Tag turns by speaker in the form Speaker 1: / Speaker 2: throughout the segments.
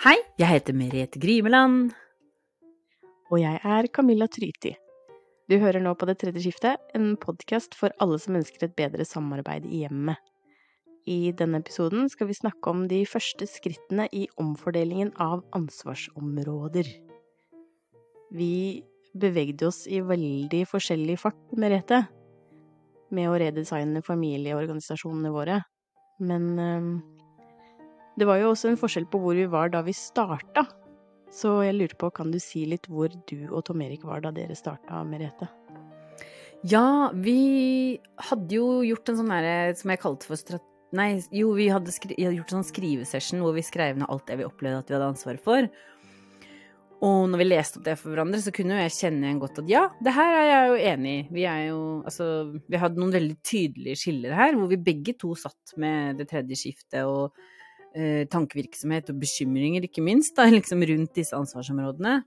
Speaker 1: Hei, jeg heter Merete Grimeland.
Speaker 2: Og jeg er Camilla Tryti. Du hører nå på Det tredje skiftet, en podkast for alle som ønsker et bedre samarbeid i hjemmet. I denne episoden skal vi snakke om de første skrittene i omfordelingen av ansvarsområder. Vi bevegde oss i veldig forskjellig fart, Merete, med å redesigne familieorganisasjonene våre. Men eh, det var jo også en forskjell på hvor vi var da vi starta. Så jeg lurer på, kan du si litt hvor du og Tom Erik var da dere starta, Merete?
Speaker 1: Ja, vi hadde jo gjort en sånn derre som jeg kalte for strat... Nei, jo, vi hadde, skri... gjort en sånn skrivesession hvor vi skrev ned alt det vi opplevde at vi hadde ansvaret for. Og når vi leste opp det for hverandre, så kunne jo jeg kjenne igjen godt at ja, det her er jeg jo enig i. Vi er jo Altså, vi hadde noen veldig tydelige skiller her, hvor vi begge to satt med det tredje skiftet og eh, tankevirksomhet og bekymringer, ikke minst, da, liksom rundt disse ansvarsområdene.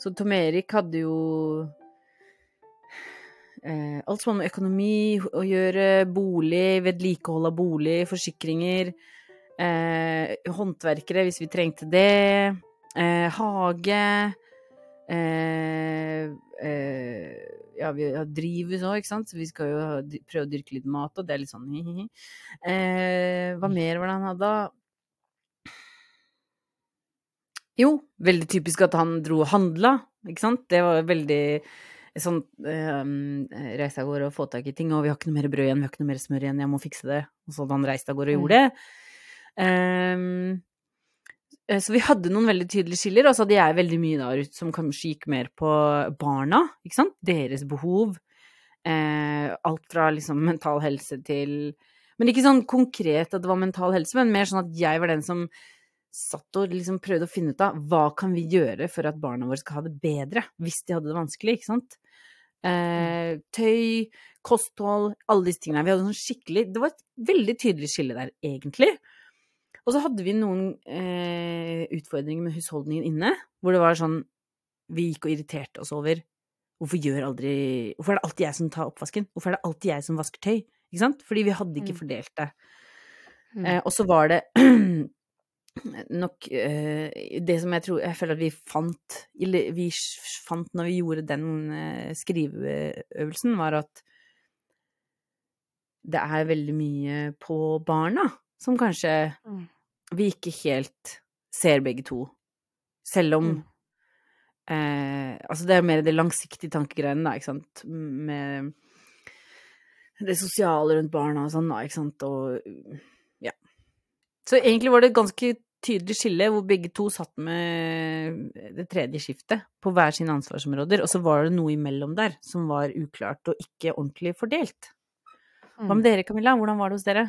Speaker 1: Så Tom Erik hadde jo eh, alt som har med økonomi å gjøre, bolig, vedlikehold av bolig, forsikringer, eh, håndverkere hvis vi trengte det, eh, hage eh, eh, ja, vi har drivhus òg, ikke sant, så vi skal jo prøve å dyrke litt mat, og det er litt sånn hi-hi-hi. Eh, hva mer var det han hadde, da? Jo, veldig typisk at han dro og handla, ikke sant. Det var veldig sånn eh, Reise av gårde og få tak i ting, og vi har ikke noe mer brød igjen, vi har ikke noe mer smør igjen, jeg må fikse det. Og så hadde han reist av gårde og gjorde det. Um, så vi hadde noen veldig tydelige skiller, og så hadde jeg veldig mye da, Ruth, som kanskje gikk mer på barna, ikke sant. Deres behov. Eh, alt fra liksom mental helse til Men ikke sånn konkret at det var mental helse, men mer sånn at jeg var den som satt og liksom prøvde å finne ut av hva kan vi gjøre for at barna våre skal ha det bedre, hvis de hadde det vanskelig, ikke sant. Eh, tøy, kosthold, alle disse tingene. Vi hadde sånn skikkelig Det var et veldig tydelig skille der, egentlig. Og så hadde vi noen eh, utfordringer med husholdningen inne, hvor det var sånn Vi gikk og irriterte oss over hvorfor gjør aldri Hvorfor er det alltid jeg som tar oppvasken? Hvorfor er det alltid jeg som vasker tøy? Ikke sant? Fordi vi hadde ikke fordelt det.
Speaker 2: Mm.
Speaker 1: Eh, og så var det nok eh, det som jeg tror Jeg føler at vi fant Eller vi fant når vi gjorde den eh, skriveøvelsen, var at det er veldig mye på barna som kanskje
Speaker 2: Mm.
Speaker 1: vi ikke helt ser begge to. Selv om
Speaker 2: Mm.
Speaker 1: eh, Altså, det er mer det langsiktige tankegreiene, da, ikke sant, med det sosiale rundt barna og sånn, da, ikke sant, og. Så egentlig var det et ganske tydelig skille hvor begge to satt med det tredje skiftet på hver sine ansvarsområder, og så var det noe imellom der som var uklart og ikke ordentlig fordelt. Hva
Speaker 2: Mm.
Speaker 1: med dere, Camilla? Hvordan var det hos dere?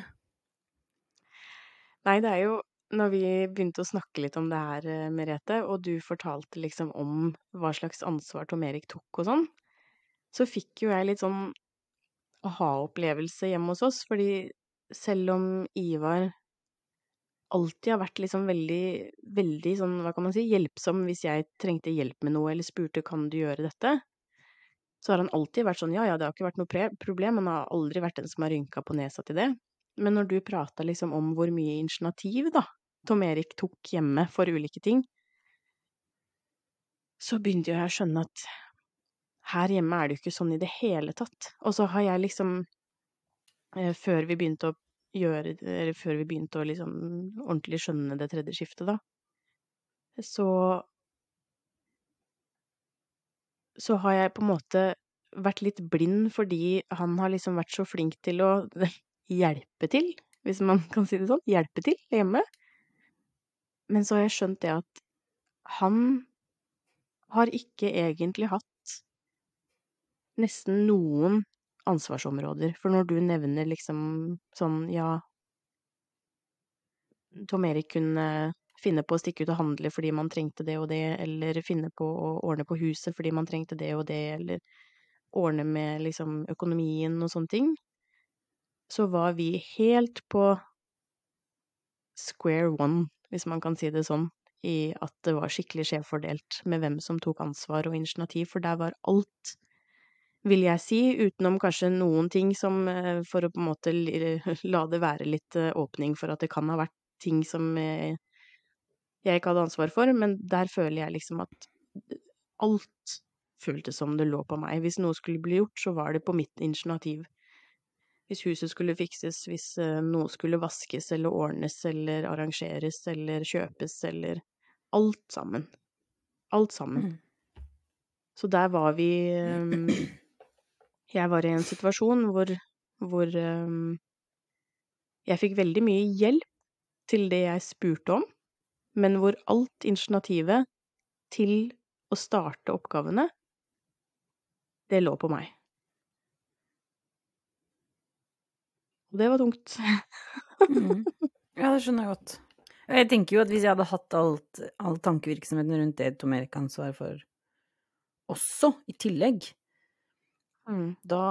Speaker 2: Nei, det er jo når vi begynte å snakke litt om det her, eh, Merete, og du fortalte liksom om hva slags ansvar Tom Erik tok og sånn, så fikk jo jeg litt sånn aha-opplevelse hjemme hos oss, fordi selv om Ivar alltid har vært liksom veldig, veldig sånn, hva kan man si, hjelpsom hvis jeg trengte hjelp med noe eller spurte kan du gjøre dette, så har han alltid vært sånn ja, ja, det har ikke vært noe problem, han har aldri vært den som har rynka på nesa til det. Men når du prata liksom om hvor mye initiativ, da, Tom Erik tok hjemme for ulike ting, så begynte jo jeg å skjønne at her hjemme er det jo ikke sånn i det hele tatt. Og så har jeg liksom, eh, før vi begynte å gjøre Eller før vi begynte å liksom ordentlig skjønne det tredje skiftet, da, så Så har jeg på en måte vært litt blind fordi han har liksom vært så flink til å hjelpe til, hvis man kan si det sånn, hjelpe til hjemme. Men så har jeg skjønt det at han har ikke egentlig hatt nesten noen ansvarsområder. For når du nevner liksom sånn, ja Tom Erik kunne finne på å stikke ut og handle fordi man trengte det og det, eller finne på å ordne på huset fordi man trengte det og det, eller ordne med liksom økonomien og sånne ting, så var vi helt på square one, hvis man kan si det sånn, i at det var skikkelig skjevfordelt med hvem som tok ansvar og initiativ, for der var alt, vil jeg si, utenom kanskje noen ting som eh, for å på en måte la det være litt eh, åpning for at det kan ha vært ting som eh, jeg ikke hadde ansvar for, men der føler jeg liksom at alt føltes som det lå på meg. Hvis noe skulle bli gjort, så var det på mitt initiativ. Hvis huset skulle fikses, hvis noe skulle vaskes eller ordnes eller arrangeres eller kjøpes eller Alt sammen. Alt sammen.
Speaker 1: Mm.
Speaker 2: Så der var vi um, Jeg var i en situasjon hvor, hvor um, jeg fikk veldig mye hjelp til det jeg spurte om, men hvor alt initiativet til å starte oppgavene, det lå på meg. Og det var tungt.
Speaker 1: mm. Ja, det skjønner jeg godt. Jeg tenker jo at hvis jeg hadde hatt alt, all tankevirksomheten rundt det Tom Erik har ansvar for også, i tillegg, mm. da,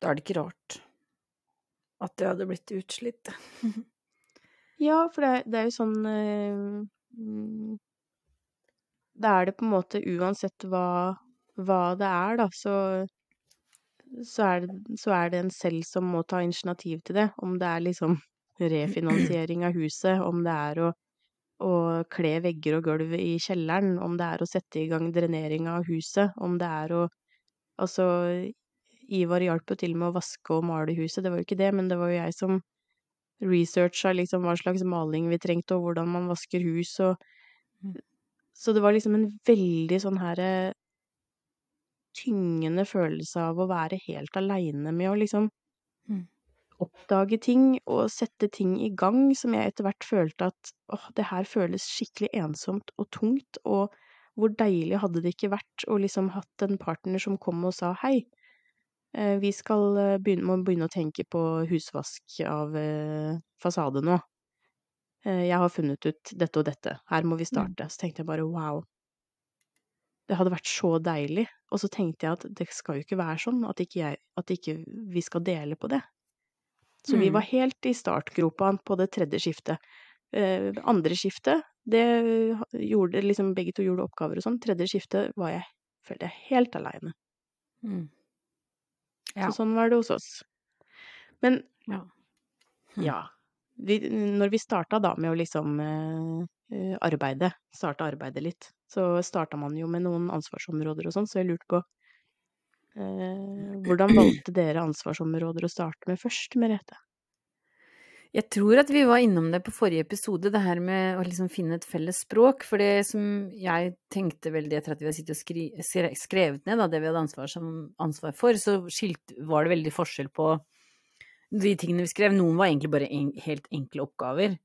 Speaker 1: da, er det ikke rart at jeg hadde blitt utslitt.
Speaker 2: ja, for det, det, er jo sånn øh, Da er det på en måte uansett hva, hva det er, da, så så er, det, så er det en selv som må ta initiativ til det. Om det er liksom refinansiering av huset, om det er å, å kle vegger og gulv i kjelleren, om det er å sette i gang drenering av huset, om det er å Altså, Ivar hjalp jo til med å vaske og male huset, det var jo ikke det, men det var jo jeg som researcha liksom hva slags maling vi trengte, og hvordan man vasker hus, og mm. Så det var liksom en veldig sånn herre tyngende følelse av å være helt aleine med å liksom mm. oppdage ting og sette ting i gang som jeg etter hvert følte at åh, det her føles skikkelig ensomt og tungt, og hvor deilig hadde det ikke vært å liksom hatt en partner som kom og sa hei, eh, vi skal eh, begynne, må begynne å tenke på husvask av eh, fasade nå. Jeg har funnet ut dette og dette, her må vi mm. starte. Så tenkte jeg bare wow, det hadde vært så deilig. Og så tenkte jeg at det skal jo ikke være sånn at ikke, jeg, at ikke vi skal dele på det. Så mm. vi var helt i startgropa på det tredje skiftet. Eh, andre skiftet, det gjorde liksom Begge to gjorde oppgaver og sånn. Tredje skiftet var jeg, følte jeg, helt aleine. Mm. Ja. Så sånn var det hos oss. Men ja. Hm. ja vi, når vi starta da med å liksom eh, arbeide, starta arbeidet litt, så starta man jo med noen ansvarsområder og sånn, så jeg lurte på eh, hvordan valgte dere ansvarsområder å starte med først, Merete?
Speaker 1: Jeg tror at vi var innom det på forrige episode, det her med å liksom finne et felles språk. For det som jeg tenkte veldig etter at vi hadde sittet og skri, skrevet ned da, det vi hadde ansvar, som, ansvar for, så skilt, var det veldig forskjell på de tingene vi skrev. Noen var egentlig bare en, helt enkle oppgaver,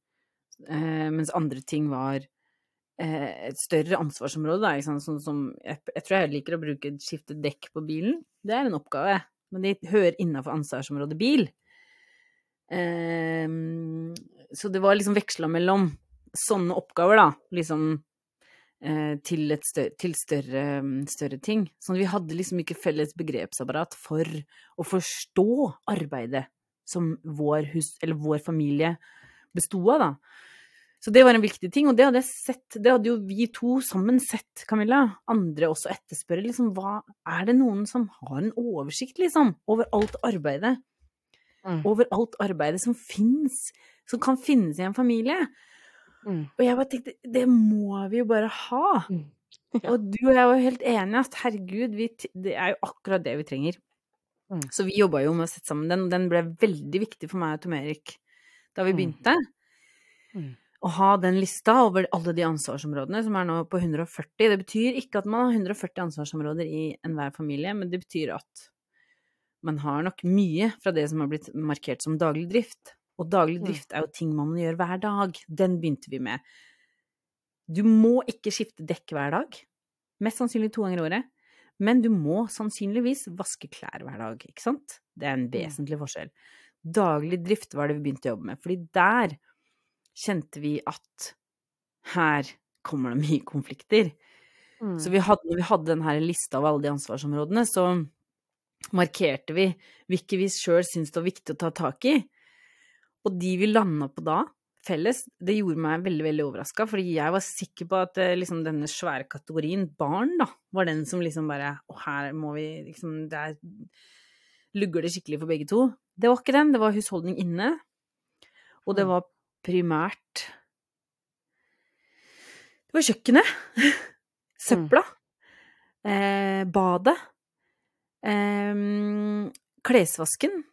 Speaker 1: eh, mens andre ting var Eh, et større ansvarsområde, da, sånn som jeg, jeg, tror jeg liker å bruke skifte dekk på bilen. Det er en oppgave, men de hører innafor ansvarsområdet bil. Um, så det var liksom veksla mellom sånne oppgaver, da, liksom uh, til, større, til større, større, ting. Så vi hadde liksom ikke felles begrepsapparat for å forstå arbeidet som vår, hus, vår familie besto av, da. Så det var en viktig ting, og det hadde sett, det hadde jo vi to sammen sett, Camilla. Andre også etterspørre, liksom, hva Er det noen som har en oversikt, liksom, over alt arbeidet? Mm. Over alt arbeidet som fins, som kan finnes i en familie? Mm. Og jeg bare tenkte, det må vi jo bare ha. Mm. Ja. Og du og jeg var jo helt enige at herregud, vi, det er jo akkurat det vi trenger. Mm. Så vi jobba jo med å sette sammen den, og den ble veldig viktig for meg og Tom Erik da vi mm. begynte. Mm å ha den lista over alle de ansvarsområdene, som er nå på 140. Det betyr ikke at man har 140 ansvarsområder i enhver familie, men det betyr at man har nok mye fra det som har blitt markert som daglig drift. Og daglig mm. drift er jo ting man gjør hver dag. Den begynte vi med. Du må ikke skifte dekk hver dag. Mest sannsynlig to ganger i året. Men du må sannsynligvis vaske klær hver dag, ikke sant? Det er en mm. vesentlig forskjell. Daglig drift var det vi begynte å jobbe med, fordi der kjente vi at her kommer det mye konflikter. Mm. Så vi hadde, når vi hadde denne lista av alle de ansvarsområdene, så markerte vi hvilke vi sjøl syntes det var viktig å ta tak i. Og de vi landa på da, felles, det gjorde meg veldig veldig overraska, fordi jeg var sikker på at eh, liksom, denne svære kategorien barn, da, var den som liksom bare Å, her må vi liksom Der lugger det skikkelig for begge to. Det var ikke den, det var husholdning inne. Og det mm. var primært Det var kjøkkenet. Søpla. Eh, badet. Eh, klesvasken.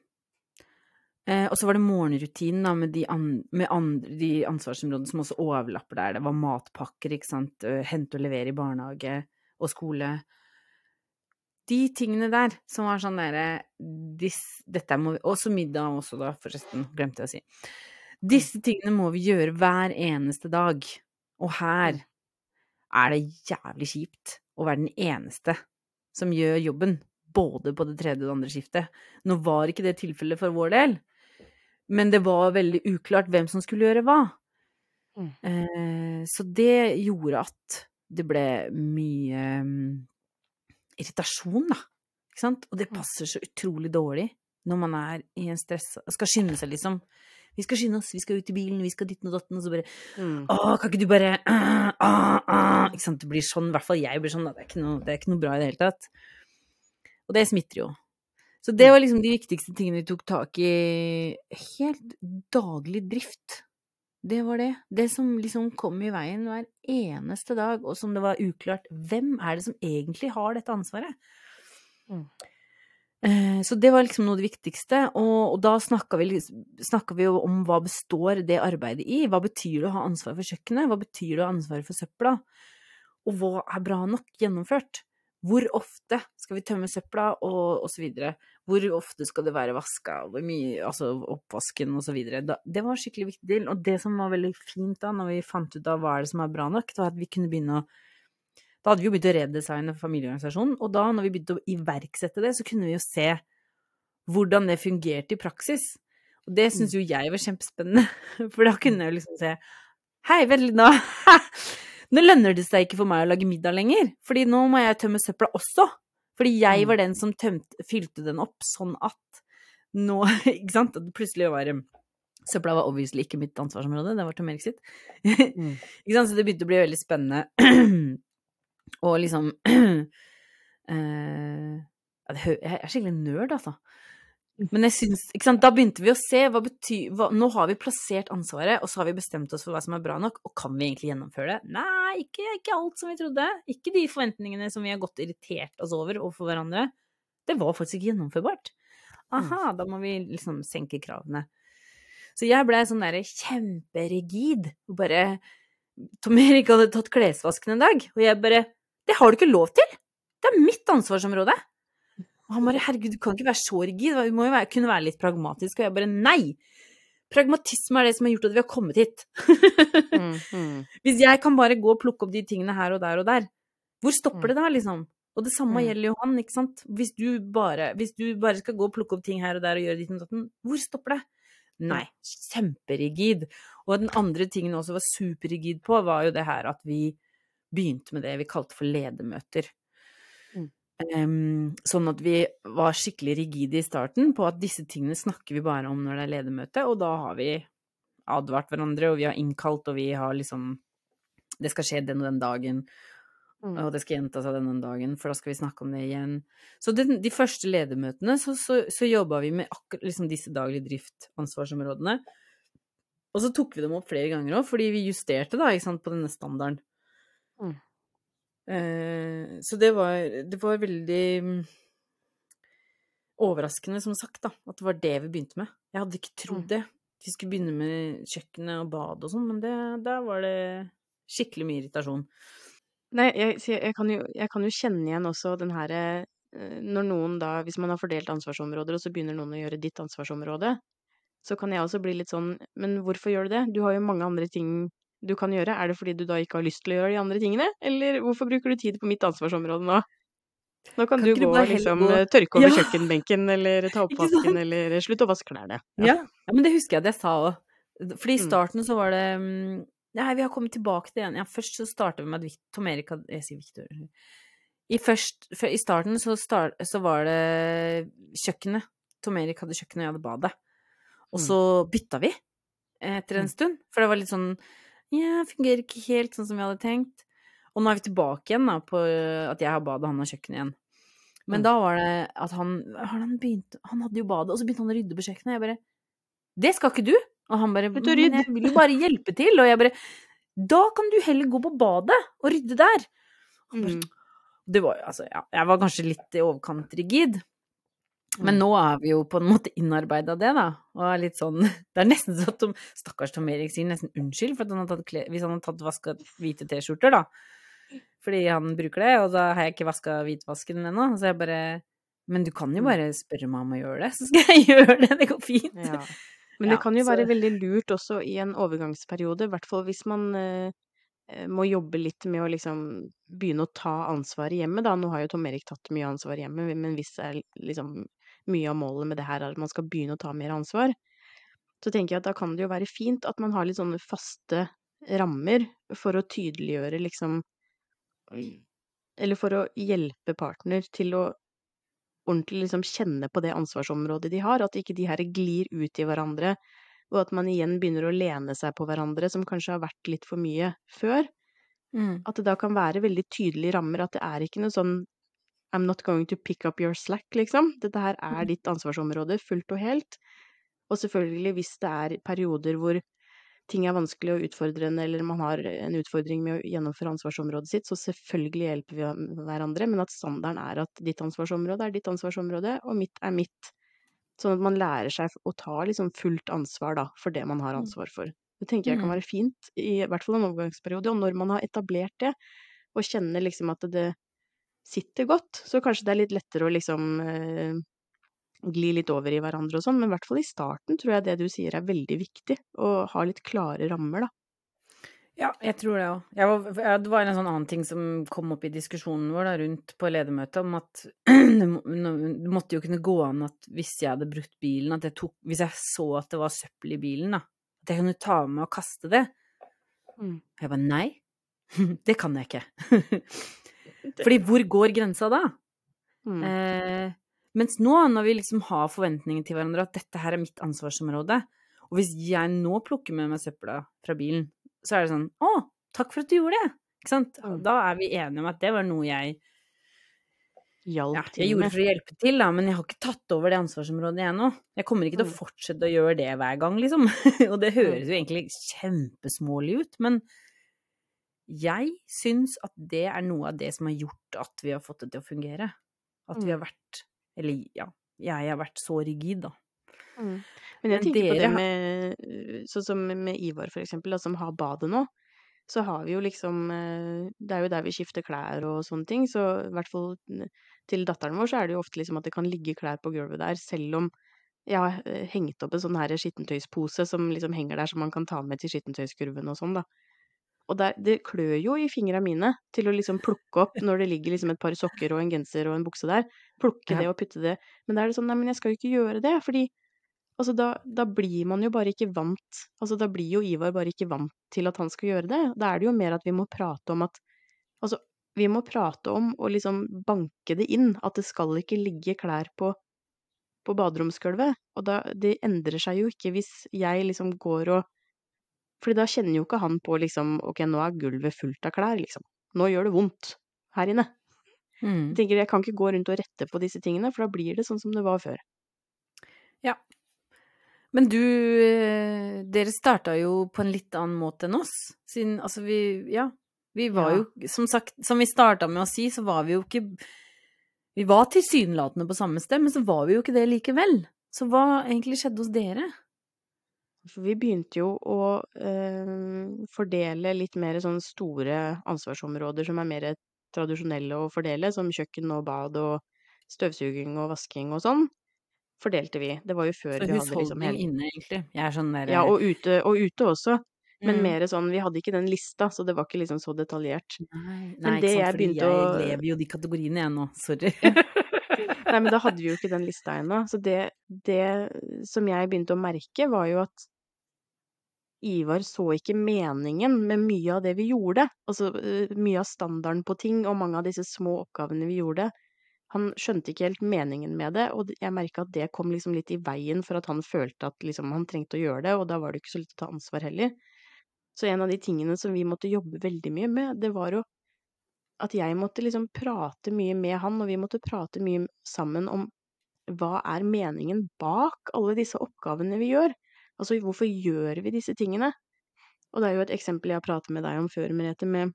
Speaker 1: Eh, og så var det morgenrutinen da, med, de, an, med andre, de ansvarsområdene som også overlapper der. Det var matpakker, ikke sant, hente og levere i barnehage og skole. De tingene der som var sånn derre Dette må vi Også middag også, da, forresten. Glemte jeg å si. Disse tingene må vi gjøre hver eneste dag. Og her er det jævlig kjipt å være den eneste som gjør jobben, både på det tredje og det andre skiftet. Nå var ikke det tilfellet for vår del, men det var veldig uklart hvem som skulle gjøre hva. Mm. Eh, så det gjorde at det ble mye um, irritasjon, da. Ikke sant? Og det passer så utrolig dårlig når man er i en stress Skal skynde seg, liksom. Vi skal skynde oss, vi skal ut i bilen, vi skal ditten og datten, og så bare mm. Å, kan ikke du bare uh, uh, uh. Ikke sant. Det blir sånn, i hvert fall jeg blir sånn. Det er, ikke noe, det er ikke noe bra i det hele tatt. Og det smitter jo. Så det mm. var liksom de viktigste tingene vi tok tak i. Helt daglig drift. Det var det. Det som liksom kom i veien hver eneste dag, og som det var uklart Hvem er det som egentlig har dette ansvaret? Mm. Eh, så det var liksom noe av det viktigste, og, og da snakka vi, vi, jo om hva består det arbeidet i? Hva betyr det å ha ansvar for kjøkkenet? Hva betyr det å ha ansvar for søpla? Og hva er bra nok gjennomført? Hvor ofte skal vi tømme søpla, og, og så videre? Hvor ofte skal det være vaska, hvor mye, altså oppvasken og så videre. Da, det var en skikkelig viktig del, og det som var veldig fint da, når vi fant ut av hva er det som er bra nok, det var at vi kunne begynne å da hadde vi jo begynt å redesigne familieorganisasjonen, og da, når vi begynte å iverksette det, så kunne vi jo se hvordan det fungerte i praksis. Og det syns mm. jo jeg var kjempespennende, for da kunne jeg jo liksom se Hei, vent litt nå. Nå lønner det seg ikke for meg å lage middag lenger, fordi nå må jeg tømme søpla også. Fordi jeg var mm. den som tømte, fylte den opp sånn at nå Ikke sant? At plutselig var Søpla var obviously ikke mitt ansvarsområde, det var Tom Erik sitt. Mm. ikke sant? Så det begynte å bli veldig spennende. Og liksom uh, Jeg er skikkelig nerd, altså. Men jeg syns Ikke sant, da begynte vi å se hva betyr hva, Nå har vi plassert ansvaret, og så har vi bestemt oss for hva som er bra nok, og kan vi egentlig gjennomføre det? Nei, ikke, ikke alt som vi trodde. Ikke de forventningene som vi har gått irritert oss over overfor hverandre. Det var faktisk ikke gjennomførbart. Aha, da må vi liksom senke kravene. Så jeg blei sånn derre kjemperigid, og bare Tom Erik hadde tatt klesvasken en dag, og jeg bare det har du ikke lov til! Det er mitt ansvarsområde! Og han bare herregud, du kan ikke være så rigid, du må jo være, kunne være litt pragmatisk. Og jeg bare nei! Pragmatisme er det som har gjort at vi har kommet hit. mm, mm. Hvis jeg kan bare gå og plukke opp de tingene her og der og der, hvor stopper mm. det da, liksom? Og det samme mm. gjelder jo han, ikke sant. Hvis du, bare, hvis du bare skal gå og plukke opp ting her og der og gjøre ditt og datten, hvor stopper det? Nei, kjemperigid. Og den andre tingen også var superrigid på, var jo det her at vi begynte med det vi kalte for ledemøter. Mm. Um, sånn at vi var skikkelig rigide i starten på at disse tingene snakker vi bare om når det er ledermøte, og da har vi advart hverandre, og vi har innkalt, og vi har liksom Det skal skje den og den dagen, mm. og det skal gjenta seg den og den dagen, for da skal vi snakke om det igjen. Så den, de første ledermøtene så, så, så jobba vi med akkurat liksom disse daglige drift-ansvarsområdene. Og så tok vi dem opp flere ganger òg, fordi vi justerte da, ikke sant, på denne standarden. Mm. Eh, så det var, det var veldig mm, overraskende, som sagt, da, at det var det vi begynte med. Jeg hadde ikke trodd mm. det. Vi skulle begynne med kjøkkenet og badet og sånn, men det, der var det skikkelig mye irritasjon.
Speaker 2: Nei, jeg, jeg, kan jo, jeg, kan jo, kjenne igjen også den herre eh, Når noen da, hvis man har fordelt ansvarsområder, og så begynner noen å gjøre ditt ansvarsområde, så kan jeg også bli litt sånn Men hvorfor gjør du det? Du har jo mange andre ting du kan gjøre? Er det fordi du da ikke har lyst til å gjøre de andre tingene, eller hvorfor bruker du tid på mitt ansvarsområde nå? Nå kan, kan du gå og liksom gå... tørke over ja. kjøkkenbenken, eller ta opp vasken, eller slutte å vaske klærne.
Speaker 1: Ja. ja. men det husker jeg at jeg sa òg. Fordi i mm. starten så var det mm, Nei, vi har kommet tilbake til det igjen. Ja, først så startet vi med at Tom Erik hadde Jeg sier Victor. I, først, I starten så, start, så, var det kjøkkenet. Tom Erik hadde kjøkkenet, og jeg hadde badet. Og mm. så bytta vi etter en stund. For det var litt sånn ja, fungerer ikke helt sånn som vi hadde tenkt. Og nå er vi tilbake igjen da, på at jeg har badet, han har kjøkkenet igjen. Men mm. da var det at han han, begynt, han hadde jo badet, og så begynte han å rydde på kjøkkenet. Og jeg bare 'Det skal ikke du!' Og han bare 'Men jeg vil jo bare hjelpe til'. Og jeg bare Da kan du heller gå på badet og rydde der.
Speaker 2: Mm.
Speaker 1: Det var jo altså, ja, jeg var kanskje litt i overkant rigid. Men
Speaker 2: Mm.
Speaker 1: nå er vi jo på en måte innarbeida det, da. Og er litt sånn Det er nesten sånn at Tom, stakkars Tom Erik sier nesten unnskyld for at han har tatt kle, hvis han har tatt vaska hvite T-skjorter, da. Fordi han bruker det, og da har jeg ikke vaska hvitvasken ennå. Så jeg bare Men du kan jo bare spørre meg om å gjøre det, så skal jeg gjøre det. Det går fint.
Speaker 2: Ja. Men det kan jo være veldig lurt også i en overgangsperiode, i hvert fall hvis man eh, eh, må jobbe litt med å liksom begynne å ta ansvar hjemme, da. Nå har jo Tom Erik tatt mye ansvar hjemme, men hvis det er liksom mye av målet med det her er at man skal begynne å ta mer ansvar, så tenker jeg at da kan det jo være fint at man har litt sånne faste rammer for å tydeliggjøre liksom Eller for å hjelpe partner til å ordentlig liksom kjenne på det ansvarsområdet de har, at ikke de her glir ut i hverandre, og at man igjen begynner å lene seg på hverandre, som kanskje har vært litt for mye før.
Speaker 1: Mm.
Speaker 2: At det da kan være veldig tydelige rammer, at det er ikke noe sånn I'm not going to pick up your slack, liksom. Dette her er ditt ansvarsområde fullt og helt. Og selvfølgelig hvis det er perioder hvor ting er vanskelig og utfordrende, eller man har en utfordring med å gjennomføre ansvarsområdet sitt, så selvfølgelig hjelper vi hverandre, men at standarden er at ditt ansvarsområde er ditt ansvarsområde, og mitt er mitt. Sånn at man lærer seg å ta liksom fullt ansvar da, for det man har ansvar for. Det tenker jeg kan
Speaker 1: Mm.
Speaker 2: være fint, i hvert fall en overgangsperiode. Og når man har etablert det, og kjenner liksom at det sitter godt, så kanskje det er litt lettere å liksom eh, gli litt over i hverandre og sånn, men i hvert fall i starten tror jeg det du sier er veldig viktig, å ha litt klare rammer, da.
Speaker 1: Ja, jeg tror det òg. Det var en sånn annen ting som kom opp i diskusjonen vår da, rundt på ledermøtet, om at det måtte jo kunne gå an at hvis jeg hadde brukt bilen, at jeg tok Hvis jeg så at det var søppel i bilen, da, at jeg kunne ta med og kaste det.
Speaker 2: Mm.
Speaker 1: Jeg bare nei, det kan jeg ikke. Fordi hvor går grensa da?
Speaker 2: Mm.
Speaker 1: Eh, mens nå, når vi liksom har forventninger til hverandre at dette her er mitt ansvarsområde, og hvis jeg nå plukker med meg søpla fra bilen, så er det sånn Å, takk for at du gjorde det! Ikke sant?
Speaker 2: Mm.
Speaker 1: Da er vi enige om at det var noe jeg
Speaker 2: Hjalp
Speaker 1: ja,
Speaker 2: til
Speaker 1: jeg gjorde for å hjelpe til, da, men jeg har ikke tatt over det ansvarsområdet jeg nå. Jeg kommer ikke til å
Speaker 2: Mm.
Speaker 1: fortsette å gjøre det hver gang, liksom. og det høres jo egentlig kjempesmålig ut, men jeg syns at det er noe av det som har gjort at vi har fått det til å fungere. At vi
Speaker 2: Mm.
Speaker 1: har vært Eller ja, jeg har vært så rigid, da.
Speaker 2: Mm. Men jeg
Speaker 1: Men
Speaker 2: tenker på det med Sånn som med Ivar, for eksempel, da, som har badet nå. Så har vi jo liksom øh, Det er jo der vi skifter klær og sånne ting, så i hvert fall til datteren vår så er det jo ofte liksom at det kan ligge klær på gulvet der, selv om jeg har øh, hengt opp en sånn her skittentøyspose som liksom henger der, som man kan ta med til skittentøyskurven og sånn, da. Og der, det klør jo i fingra mine til å liksom plukke opp når det ligger liksom et par sokker og en genser og en bukse der. Plukke
Speaker 1: Ja.
Speaker 2: det og putte det. Men da er det sånn, nei, men jeg skal jo ikke gjøre det, fordi Altså, da, da blir man jo bare ikke vant Altså, da blir jo Ivar bare ikke vant til at han skal gjøre det. Da er det jo mer at vi må prate om at Altså, vi må prate om og liksom banke det inn at det skal ikke ligge klær på på baderomsgulvet. Og da Det endrer seg jo ikke hvis jeg liksom går og Fordi da kjenner jo ikke han på liksom Ok, nå er gulvet fullt av klær, liksom. Nå gjør det vondt her inne.
Speaker 1: Mm.
Speaker 2: Jeg tenker jeg kan ikke gå rundt og rette på disse tingene, for da blir det sånn som det var før.
Speaker 1: Ja. Men du, eh, dere starta jo på en litt annen måte enn oss. Siden, altså vi, ja, vi var
Speaker 2: Ja.
Speaker 1: jo, som sagt, som vi starta med å si, så var vi jo ikke Vi var tilsynelatende på samme sted, men så var vi jo ikke det likevel. Så hva egentlig skjedde hos dere?
Speaker 2: For vi begynte jo å eh, fordele litt mer sånn store ansvarsområder som er mer tradisjonelle å fordele, som kjøkken og bad og støvsuging og vasking og sånn, fordelte vi. Det var jo før vi hadde liksom
Speaker 1: husholdning inne, egentlig. Jeg er sånn der
Speaker 2: Ja, og ute, og ute også. Men
Speaker 1: Mm.
Speaker 2: mer sånn, vi hadde ikke den lista, så det var ikke liksom så detaljert.
Speaker 1: Nei, nei
Speaker 2: det
Speaker 1: ikke sant,
Speaker 2: jeg å-
Speaker 1: lever jo de kategoriene, jeg nå. Sorry.
Speaker 2: Nei, men da hadde vi jo ikke den lista ennå. Så det, det som jeg begynte å merke, var jo at Ivar så ikke meningen med mye av det vi gjorde. Altså eh, mye av standarden på ting og mange av disse små oppgavene vi gjorde. Han skjønte ikke helt meningen med det, og jeg merka at det kom liksom litt i veien for at han følte at liksom han trengte å gjøre det, og da var det ikke så lett å ta ansvar heller. Så en av de tingene som vi måtte jobbe veldig mye med, det var jo at jeg måtte liksom prate mye med han, og vi måtte prate mye sammen om hva er meningen bak alle disse oppgavene vi gjør? Altså, hvorfor gjør vi disse tingene? Og det er jo et eksempel jeg har pratet med deg om før, Merete, med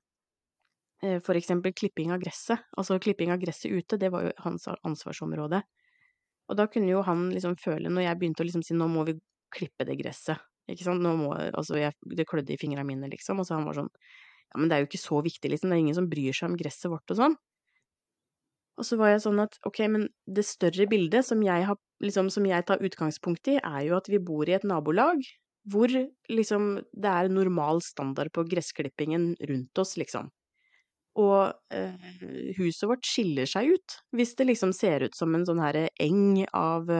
Speaker 2: eh, for eksempel klipping av gresset. Altså klipping av gresset ute, det var jo hans ansvarsområde. Og da kunne jo han liksom føle, når jeg begynte å liksom si nå må vi klippe det gresset, ikke sant, nå må, altså jeg, det klødde i fingrene mine liksom, og så han var sånn, ja men det er jo ikke så viktig liksom, det er ingen som bryr seg om gresset vårt og sånn. Og så var jeg sånn at ok, men det større bildet som jeg, har, liksom, som jeg tar utgangspunkt i, er jo at vi bor i et nabolag hvor liksom det er normal standard på gressklippingen rundt oss, liksom. Og eh, huset vårt skiller seg ut hvis det liksom ser ut som en sånn herre eng av,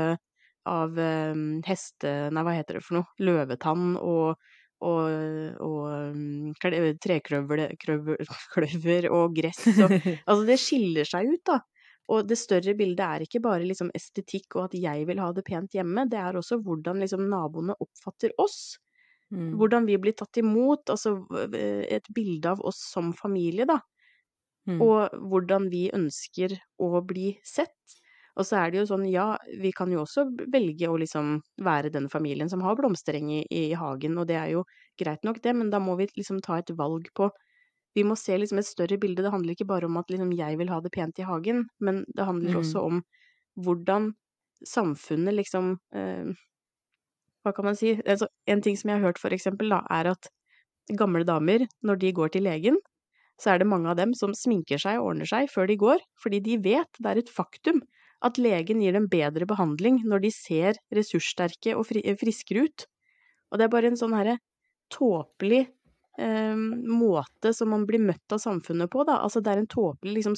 Speaker 2: av eh, heste... Nei, hva heter det for noe? Løvetann og, og, og trekløver og gress og Altså, det skiller seg ut, da. Og det større bildet er ikke bare liksom estetikk og at jeg vil ha det pent hjemme, det er også hvordan liksom naboene oppfatter oss.
Speaker 1: Mm.
Speaker 2: Hvordan vi blir tatt imot, altså et bilde av oss som familie, da.
Speaker 1: Mm.
Speaker 2: Og hvordan vi ønsker å bli sett. Og så er det jo sånn, ja, vi kan jo også velge å liksom være den familien som har blomstereng i, i hagen, og det er jo greit nok det, men da må vi liksom ta et valg på vi må se liksom et større bilde. Det handler ikke bare om at liksom jeg vil ha det pent i hagen, men det handler
Speaker 1: Mm.
Speaker 2: også om hvordan samfunnet liksom eh, Hva kan man si? Altså, en ting som jeg har hørt, for eksempel, da, er at gamle damer, når de går til legen, så er det mange av dem som sminker seg og ordner seg før de går, fordi de vet, det er et faktum, at legen gir dem bedre behandling når de ser ressurssterke og fri friskere ut. Og det er bare en sånn herre tåpelig eh, måte som man blir møtt av samfunnet på, da. Altså det er en tåpelig liksom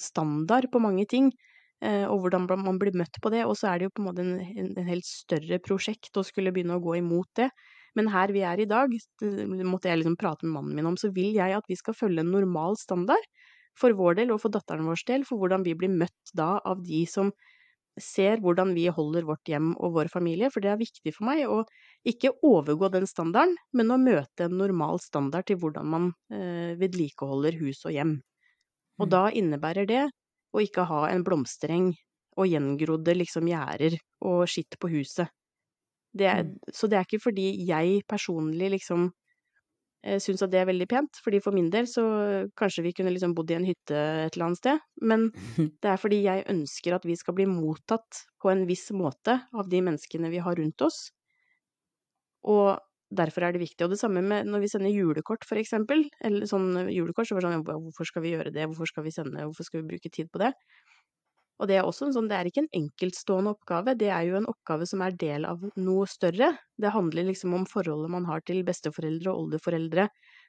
Speaker 2: standard på mange ting, eh, og hvordan man blir møtt på det. Og så er det jo på en måte en, en, en helt større prosjekt å skulle begynne å gå imot det. Men her vi er i dag, det måtte jeg liksom prate med mannen min om, så vil jeg at vi skal følge en normal standard for vår del og for datteren vår del, for hvordan vi blir møtt da av de som ser hvordan vi holder vårt hjem og vår familie, for det er viktig for meg å ikke overgå den standarden, men å møte en normal standard til hvordan man eh, vedlikeholder hus og hjem. Og
Speaker 1: Mm.
Speaker 2: da innebærer det å ikke ha en blomstereng og gjengrodde liksom gjerder og skitt på huset. Det er,
Speaker 1: Mm.
Speaker 2: så det er ikke fordi jeg personlig liksom syns at det er veldig pent, fordi for min del så kanskje vi kunne liksom bodd i en hytte et eller annet sted, men det er fordi jeg ønsker at vi skal bli mottatt på en viss måte av de menneskene vi har rundt oss. Og derfor er det viktig. Og det samme med når vi sender julekort, for eksempel. Eller sånn julekort, så var det sånn hvorfor skal vi gjøre det, hvorfor skal vi sende, hvorfor skal vi bruke tid på det? Og det er også en sånn, det er ikke en enkeltstående oppgave, det er jo en oppgave som er del av noe større. Det handler liksom om forholdet man har til besteforeldre og oldeforeldre.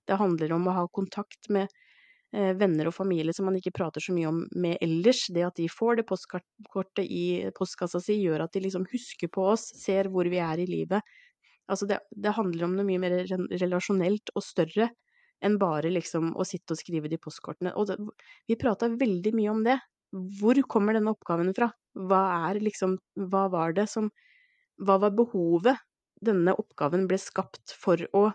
Speaker 2: Det handler om å ha kontakt med eh, venner og familie som man ikke prater så mye om med ellers. Det at de får det postkortet i postkassa si, gjør at de liksom husker på oss, ser hvor vi er i livet. Altså det, det handler om noe mye mer relasjonelt og større enn bare liksom å sitte og skrive de postkortene. Og det, vi prata veldig mye om det. Hvor kommer denne oppgaven fra? Hva er liksom Hva var det som Hva var behovet denne oppgaven ble skapt for å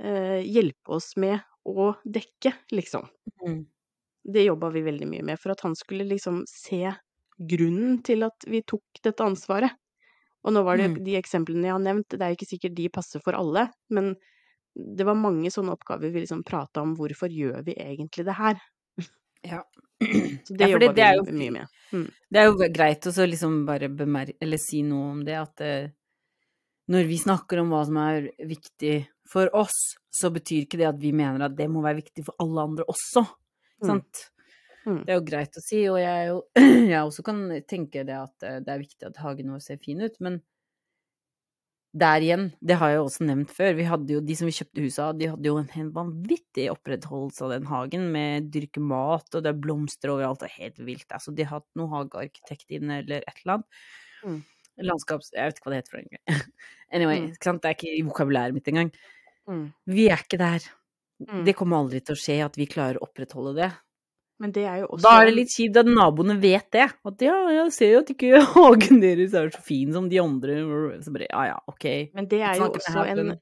Speaker 2: eh, hjelpe oss med å dekke, liksom?
Speaker 1: Mm.
Speaker 2: Det jobba vi veldig mye med, for at han skulle liksom se grunnen til at vi tok dette ansvaret. Og nå var det
Speaker 1: Mm.
Speaker 2: de eksemplene jeg har nevnt, det er ikke sikkert de passer for alle, men det var mange sånne oppgaver vi liksom prata om hvorfor gjør vi egentlig det her?
Speaker 1: Ja.
Speaker 2: Så det
Speaker 1: Ja,
Speaker 2: jobber
Speaker 1: det-
Speaker 2: vi
Speaker 1: jo-
Speaker 2: mye med. Mm.
Speaker 1: Det er jo greit å liksom bare bemerke, eller si noe om det, at eh, når vi snakker om hva som er viktig for oss, så betyr ikke det at vi mener at det må være viktig for alle andre også.
Speaker 2: Mm.
Speaker 1: Sant?
Speaker 2: Mm.
Speaker 1: Det er jo greit å si, og jeg, jo, jeg også kan tenke det at eh, det er viktig at hagen vår ser fin ut, men der igjen, det har jeg også nevnt før, vi hadde jo, de som vi kjøpte huset av, de hadde jo en helt vanvittig opprettholdelse av den hagen, med dyrke mat, og det er blomster overalt, det er helt vilt. Altså, de har hatt noen hagearkitekt inne, eller et eller annet.
Speaker 2: Mm.
Speaker 1: Landskaps... Jeg vet ikke hva det heter for noe. anyway,
Speaker 2: Mm.
Speaker 1: det er ikke i vokabulæret mitt engang.
Speaker 2: Mm.
Speaker 1: Vi er ikke der.
Speaker 2: Mm.
Speaker 1: Det kommer aldri til å skje at vi klarer å opprettholde det.
Speaker 2: Men det er jo også
Speaker 1: Da er det litt kjipt at naboene vet det. At ja, jeg ser jo at ikke hagen deres er så fin som de andre. Så bare ja ja, ok.
Speaker 2: Men det er jo også en.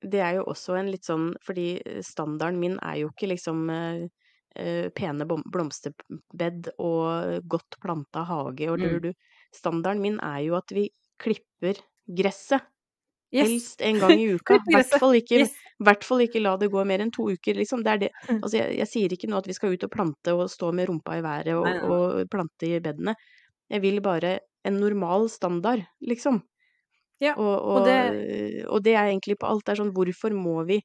Speaker 2: Det er jo også en litt sånn Fordi standarden min er jo ikke liksom eh, eh, pene blom- blomsterbed og godt planta hage og
Speaker 1: Mm.
Speaker 2: du, du. Standarden min er jo at vi klipper gresset.
Speaker 1: Yes.
Speaker 2: Helst en gang i uka. I hvert fall ikke,
Speaker 1: Yes.
Speaker 2: ikke la det gå mer enn to uker, liksom. Det er det.
Speaker 1: Mm.
Speaker 2: Altså, jeg, jeg sier ikke nå at vi skal ut og plante og stå med rumpa i været og,
Speaker 1: Nei, nei.
Speaker 2: og plante i bedene. Jeg vil bare en normal standard, liksom.
Speaker 1: Ja,
Speaker 2: Og, og,
Speaker 1: og det
Speaker 2: og det er egentlig på alt. Det er sånn, hvorfor må vi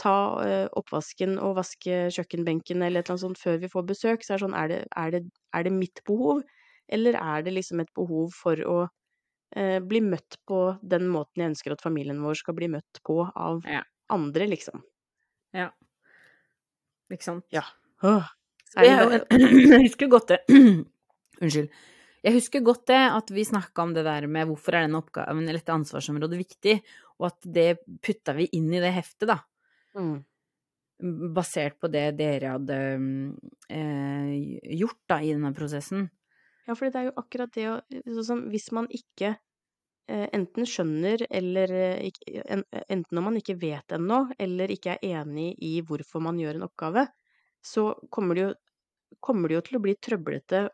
Speaker 2: ta uh, oppvasken og vaske kjøkkenbenken eller et eller annet sånt før vi får besøk? Så er det sånn, er det, er det, er det mitt behov, eller er det liksom et behov for å bli møtt på den måten jeg ønsker at familien vår skal bli møtt på av
Speaker 1: Ja.
Speaker 2: andre, liksom?
Speaker 1: Ja. Ikke sant?
Speaker 2: Ja. Åh.
Speaker 1: En Jeg husker godt det Unnskyld. Jeg husker godt det at vi snakka om det der med hvorfor er denne oppgaven eller dette ansvarsområdet viktig, og at det putta vi inn i det heftet, da.
Speaker 2: Mm.
Speaker 1: Basert på det dere hadde eh, gjort da i denne prosessen.
Speaker 2: Ja, for det er jo akkurat det å Sånn som hvis man ikke eh, enten skjønner eller eh, Enten om man ikke vet ennå, eller ikke er enig i hvorfor man gjør en oppgave, så kommer det jo, kommer det jo til å bli trøblete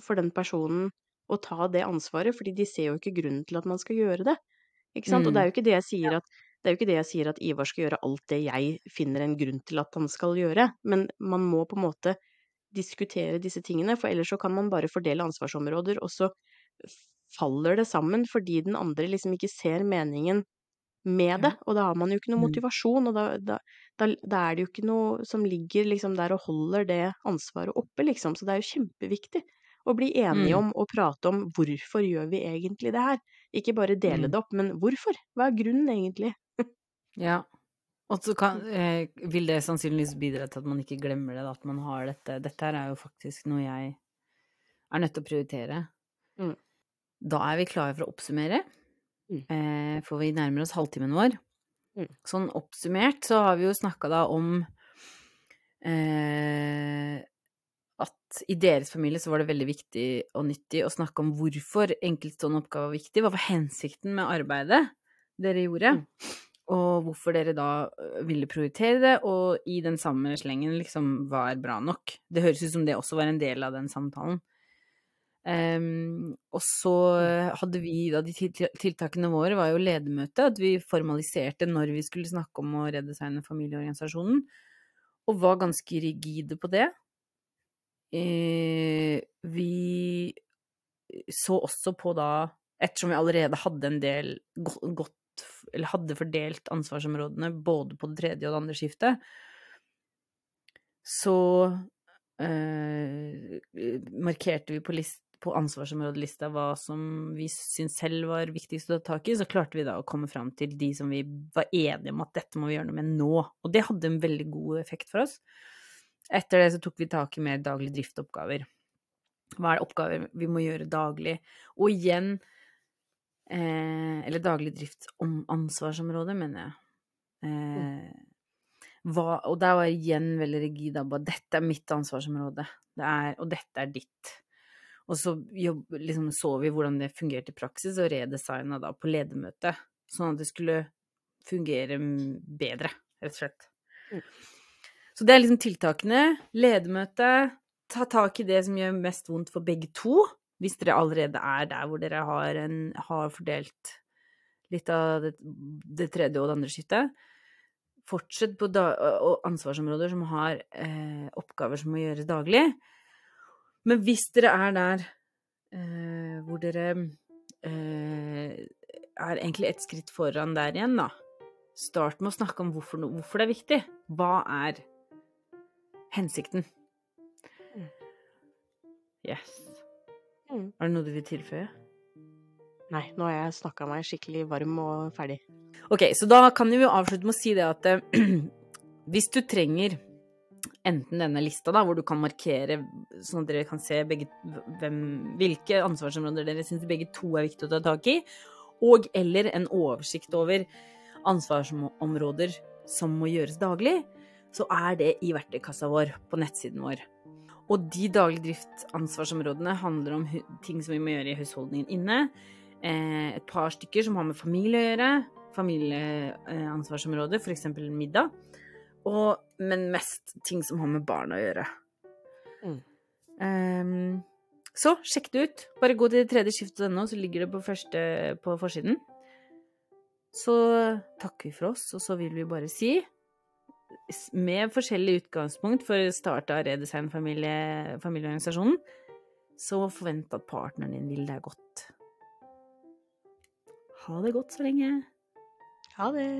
Speaker 2: for den personen å ta det ansvaret, fordi de ser jo ikke grunnen til at man skal gjøre det. Ikke sant? Og det er jo ikke det jeg sier at det er jo ikke det jeg sier at Ivar skal gjøre alt det jeg finner en grunn til at han skal gjøre, men man må på en måte diskutere disse tingene, for ellers så kan man bare fordele ansvarsområder, og så faller det sammen fordi den andre liksom ikke ser meningen med det, og da har man jo ikke noe
Speaker 1: Mm.
Speaker 2: motivasjon, og da, da, da, da er det jo ikke noe som ligger liksom der og holder det ansvaret oppe, liksom, så det er jo kjempeviktig å bli enige
Speaker 1: Mm.
Speaker 2: om og prate om hvorfor gjør vi egentlig det her, ikke bare dele
Speaker 1: Mm.
Speaker 2: det opp, men hvorfor? Hva er grunnen egentlig?
Speaker 1: Ja. Og så kan, eh, vil det sannsynligvis bidra til at man ikke glemmer det, da, at man har dette. Dette her er jo faktisk noe jeg er nødt til å prioritere.
Speaker 2: Mm.
Speaker 1: Da er vi klare for å oppsummere,
Speaker 2: Mm.
Speaker 1: eh, for vi nærmer oss halvtimen vår.
Speaker 2: Mm.
Speaker 1: Sånn oppsummert så har vi jo snakka da om eh, at i deres familie så var det veldig viktig og nyttig å snakke om hvorfor enkeltstående oppgaver var viktig. Hva var hensikten med arbeidet dere gjorde?
Speaker 2: Mm.
Speaker 1: Og hvorfor dere da øh, ville prioritere det, og i den samme slengen liksom var bra nok. Det høres ut som det også var en del av den samtalen. Um, og så hadde vi da de tiltakene våre var jo ledermøte, at vi formaliserte når vi skulle snakke om å redesigne familieorganisasjonen, og var ganske rigide på det. Uh, vi så også på da, ettersom vi allerede hadde en del go- eller hadde fordelt ansvarsområdene både på det tredje og det andre skiftet, så eh, markerte vi på, list, på ansvarsområdelista hva som vi syntes selv var viktigst å ta tak i, så klarte vi da å komme fram til de som vi var enige om at dette må vi gjøre noe med nå. Og det hadde en veldig god effekt for oss. Etter det så tok vi tak i mer daglig driftoppgaver. Hva er det oppgaver vi må gjøre daglig? Og igjen eh, Eller daglig drift om ansvarsområdet, mener jeg. Eh, hva, og der var jeg igjen veldig rigid. da, bare, Dette er mitt ansvarsområde, det er, og dette er ditt. Og så jobb, liksom, så vi hvordan det fungerte i praksis, og redesigna da på ledermøtet, sånn at det skulle fungere bedre, rett og slett.
Speaker 2: Mm.
Speaker 1: Så det er liksom tiltakene. Ledermøte, ta tak i det som gjør mest vondt for begge to, hvis dere allerede er der hvor dere har, en, har fordelt litt av det, det tredje og det andre skiftet. Fortsett på da, og ansvarsområder som har eh, oppgaver som må gjøres daglig. Men hvis dere er der eh, hvor dere eh, er egentlig ett skritt foran der igjen, da. Start med å snakke om hvorfor, hvorfor det er viktig. Hva er hensikten?
Speaker 2: Mm.
Speaker 1: Yes.
Speaker 2: Mm.
Speaker 1: Er det noe du vil tilføye?
Speaker 2: Nei, nå har jeg snakka meg skikkelig varm og ferdig.
Speaker 1: Ok, så da kan vi jo avslutte med å si det at eh, hvis du trenger enten denne lista, da, hvor du kan markere sånn at dere kan se begge, hvem, hvilke ansvarsområder dere syns begge to er viktig å ta tak i, og eller en oversikt over ansvarsområder som må gjøres daglig, så er det i verktøykassa vår på nettsiden vår. Og de daglig driftsansvarsområdene handler om ting som vi må gjøre i husholdningen inne. Eh, et par stykker som har med familie å gjøre. Familieansvarsområdet, f.eks. middag. Og, men mest ting som har med barn å gjøre.
Speaker 2: Mm.
Speaker 1: Um, så sjekk det ut. Bare gå til tredje skift.no, så ligger det på, første, på forsiden. så takker vi for oss, og så vil vi bare si, med forskjellig utgangspunkt for start av Redesign familie, familieorganisasjonen, så forvent at partneren din vil deg godt. Ha det godt så lenge.
Speaker 2: Ha det!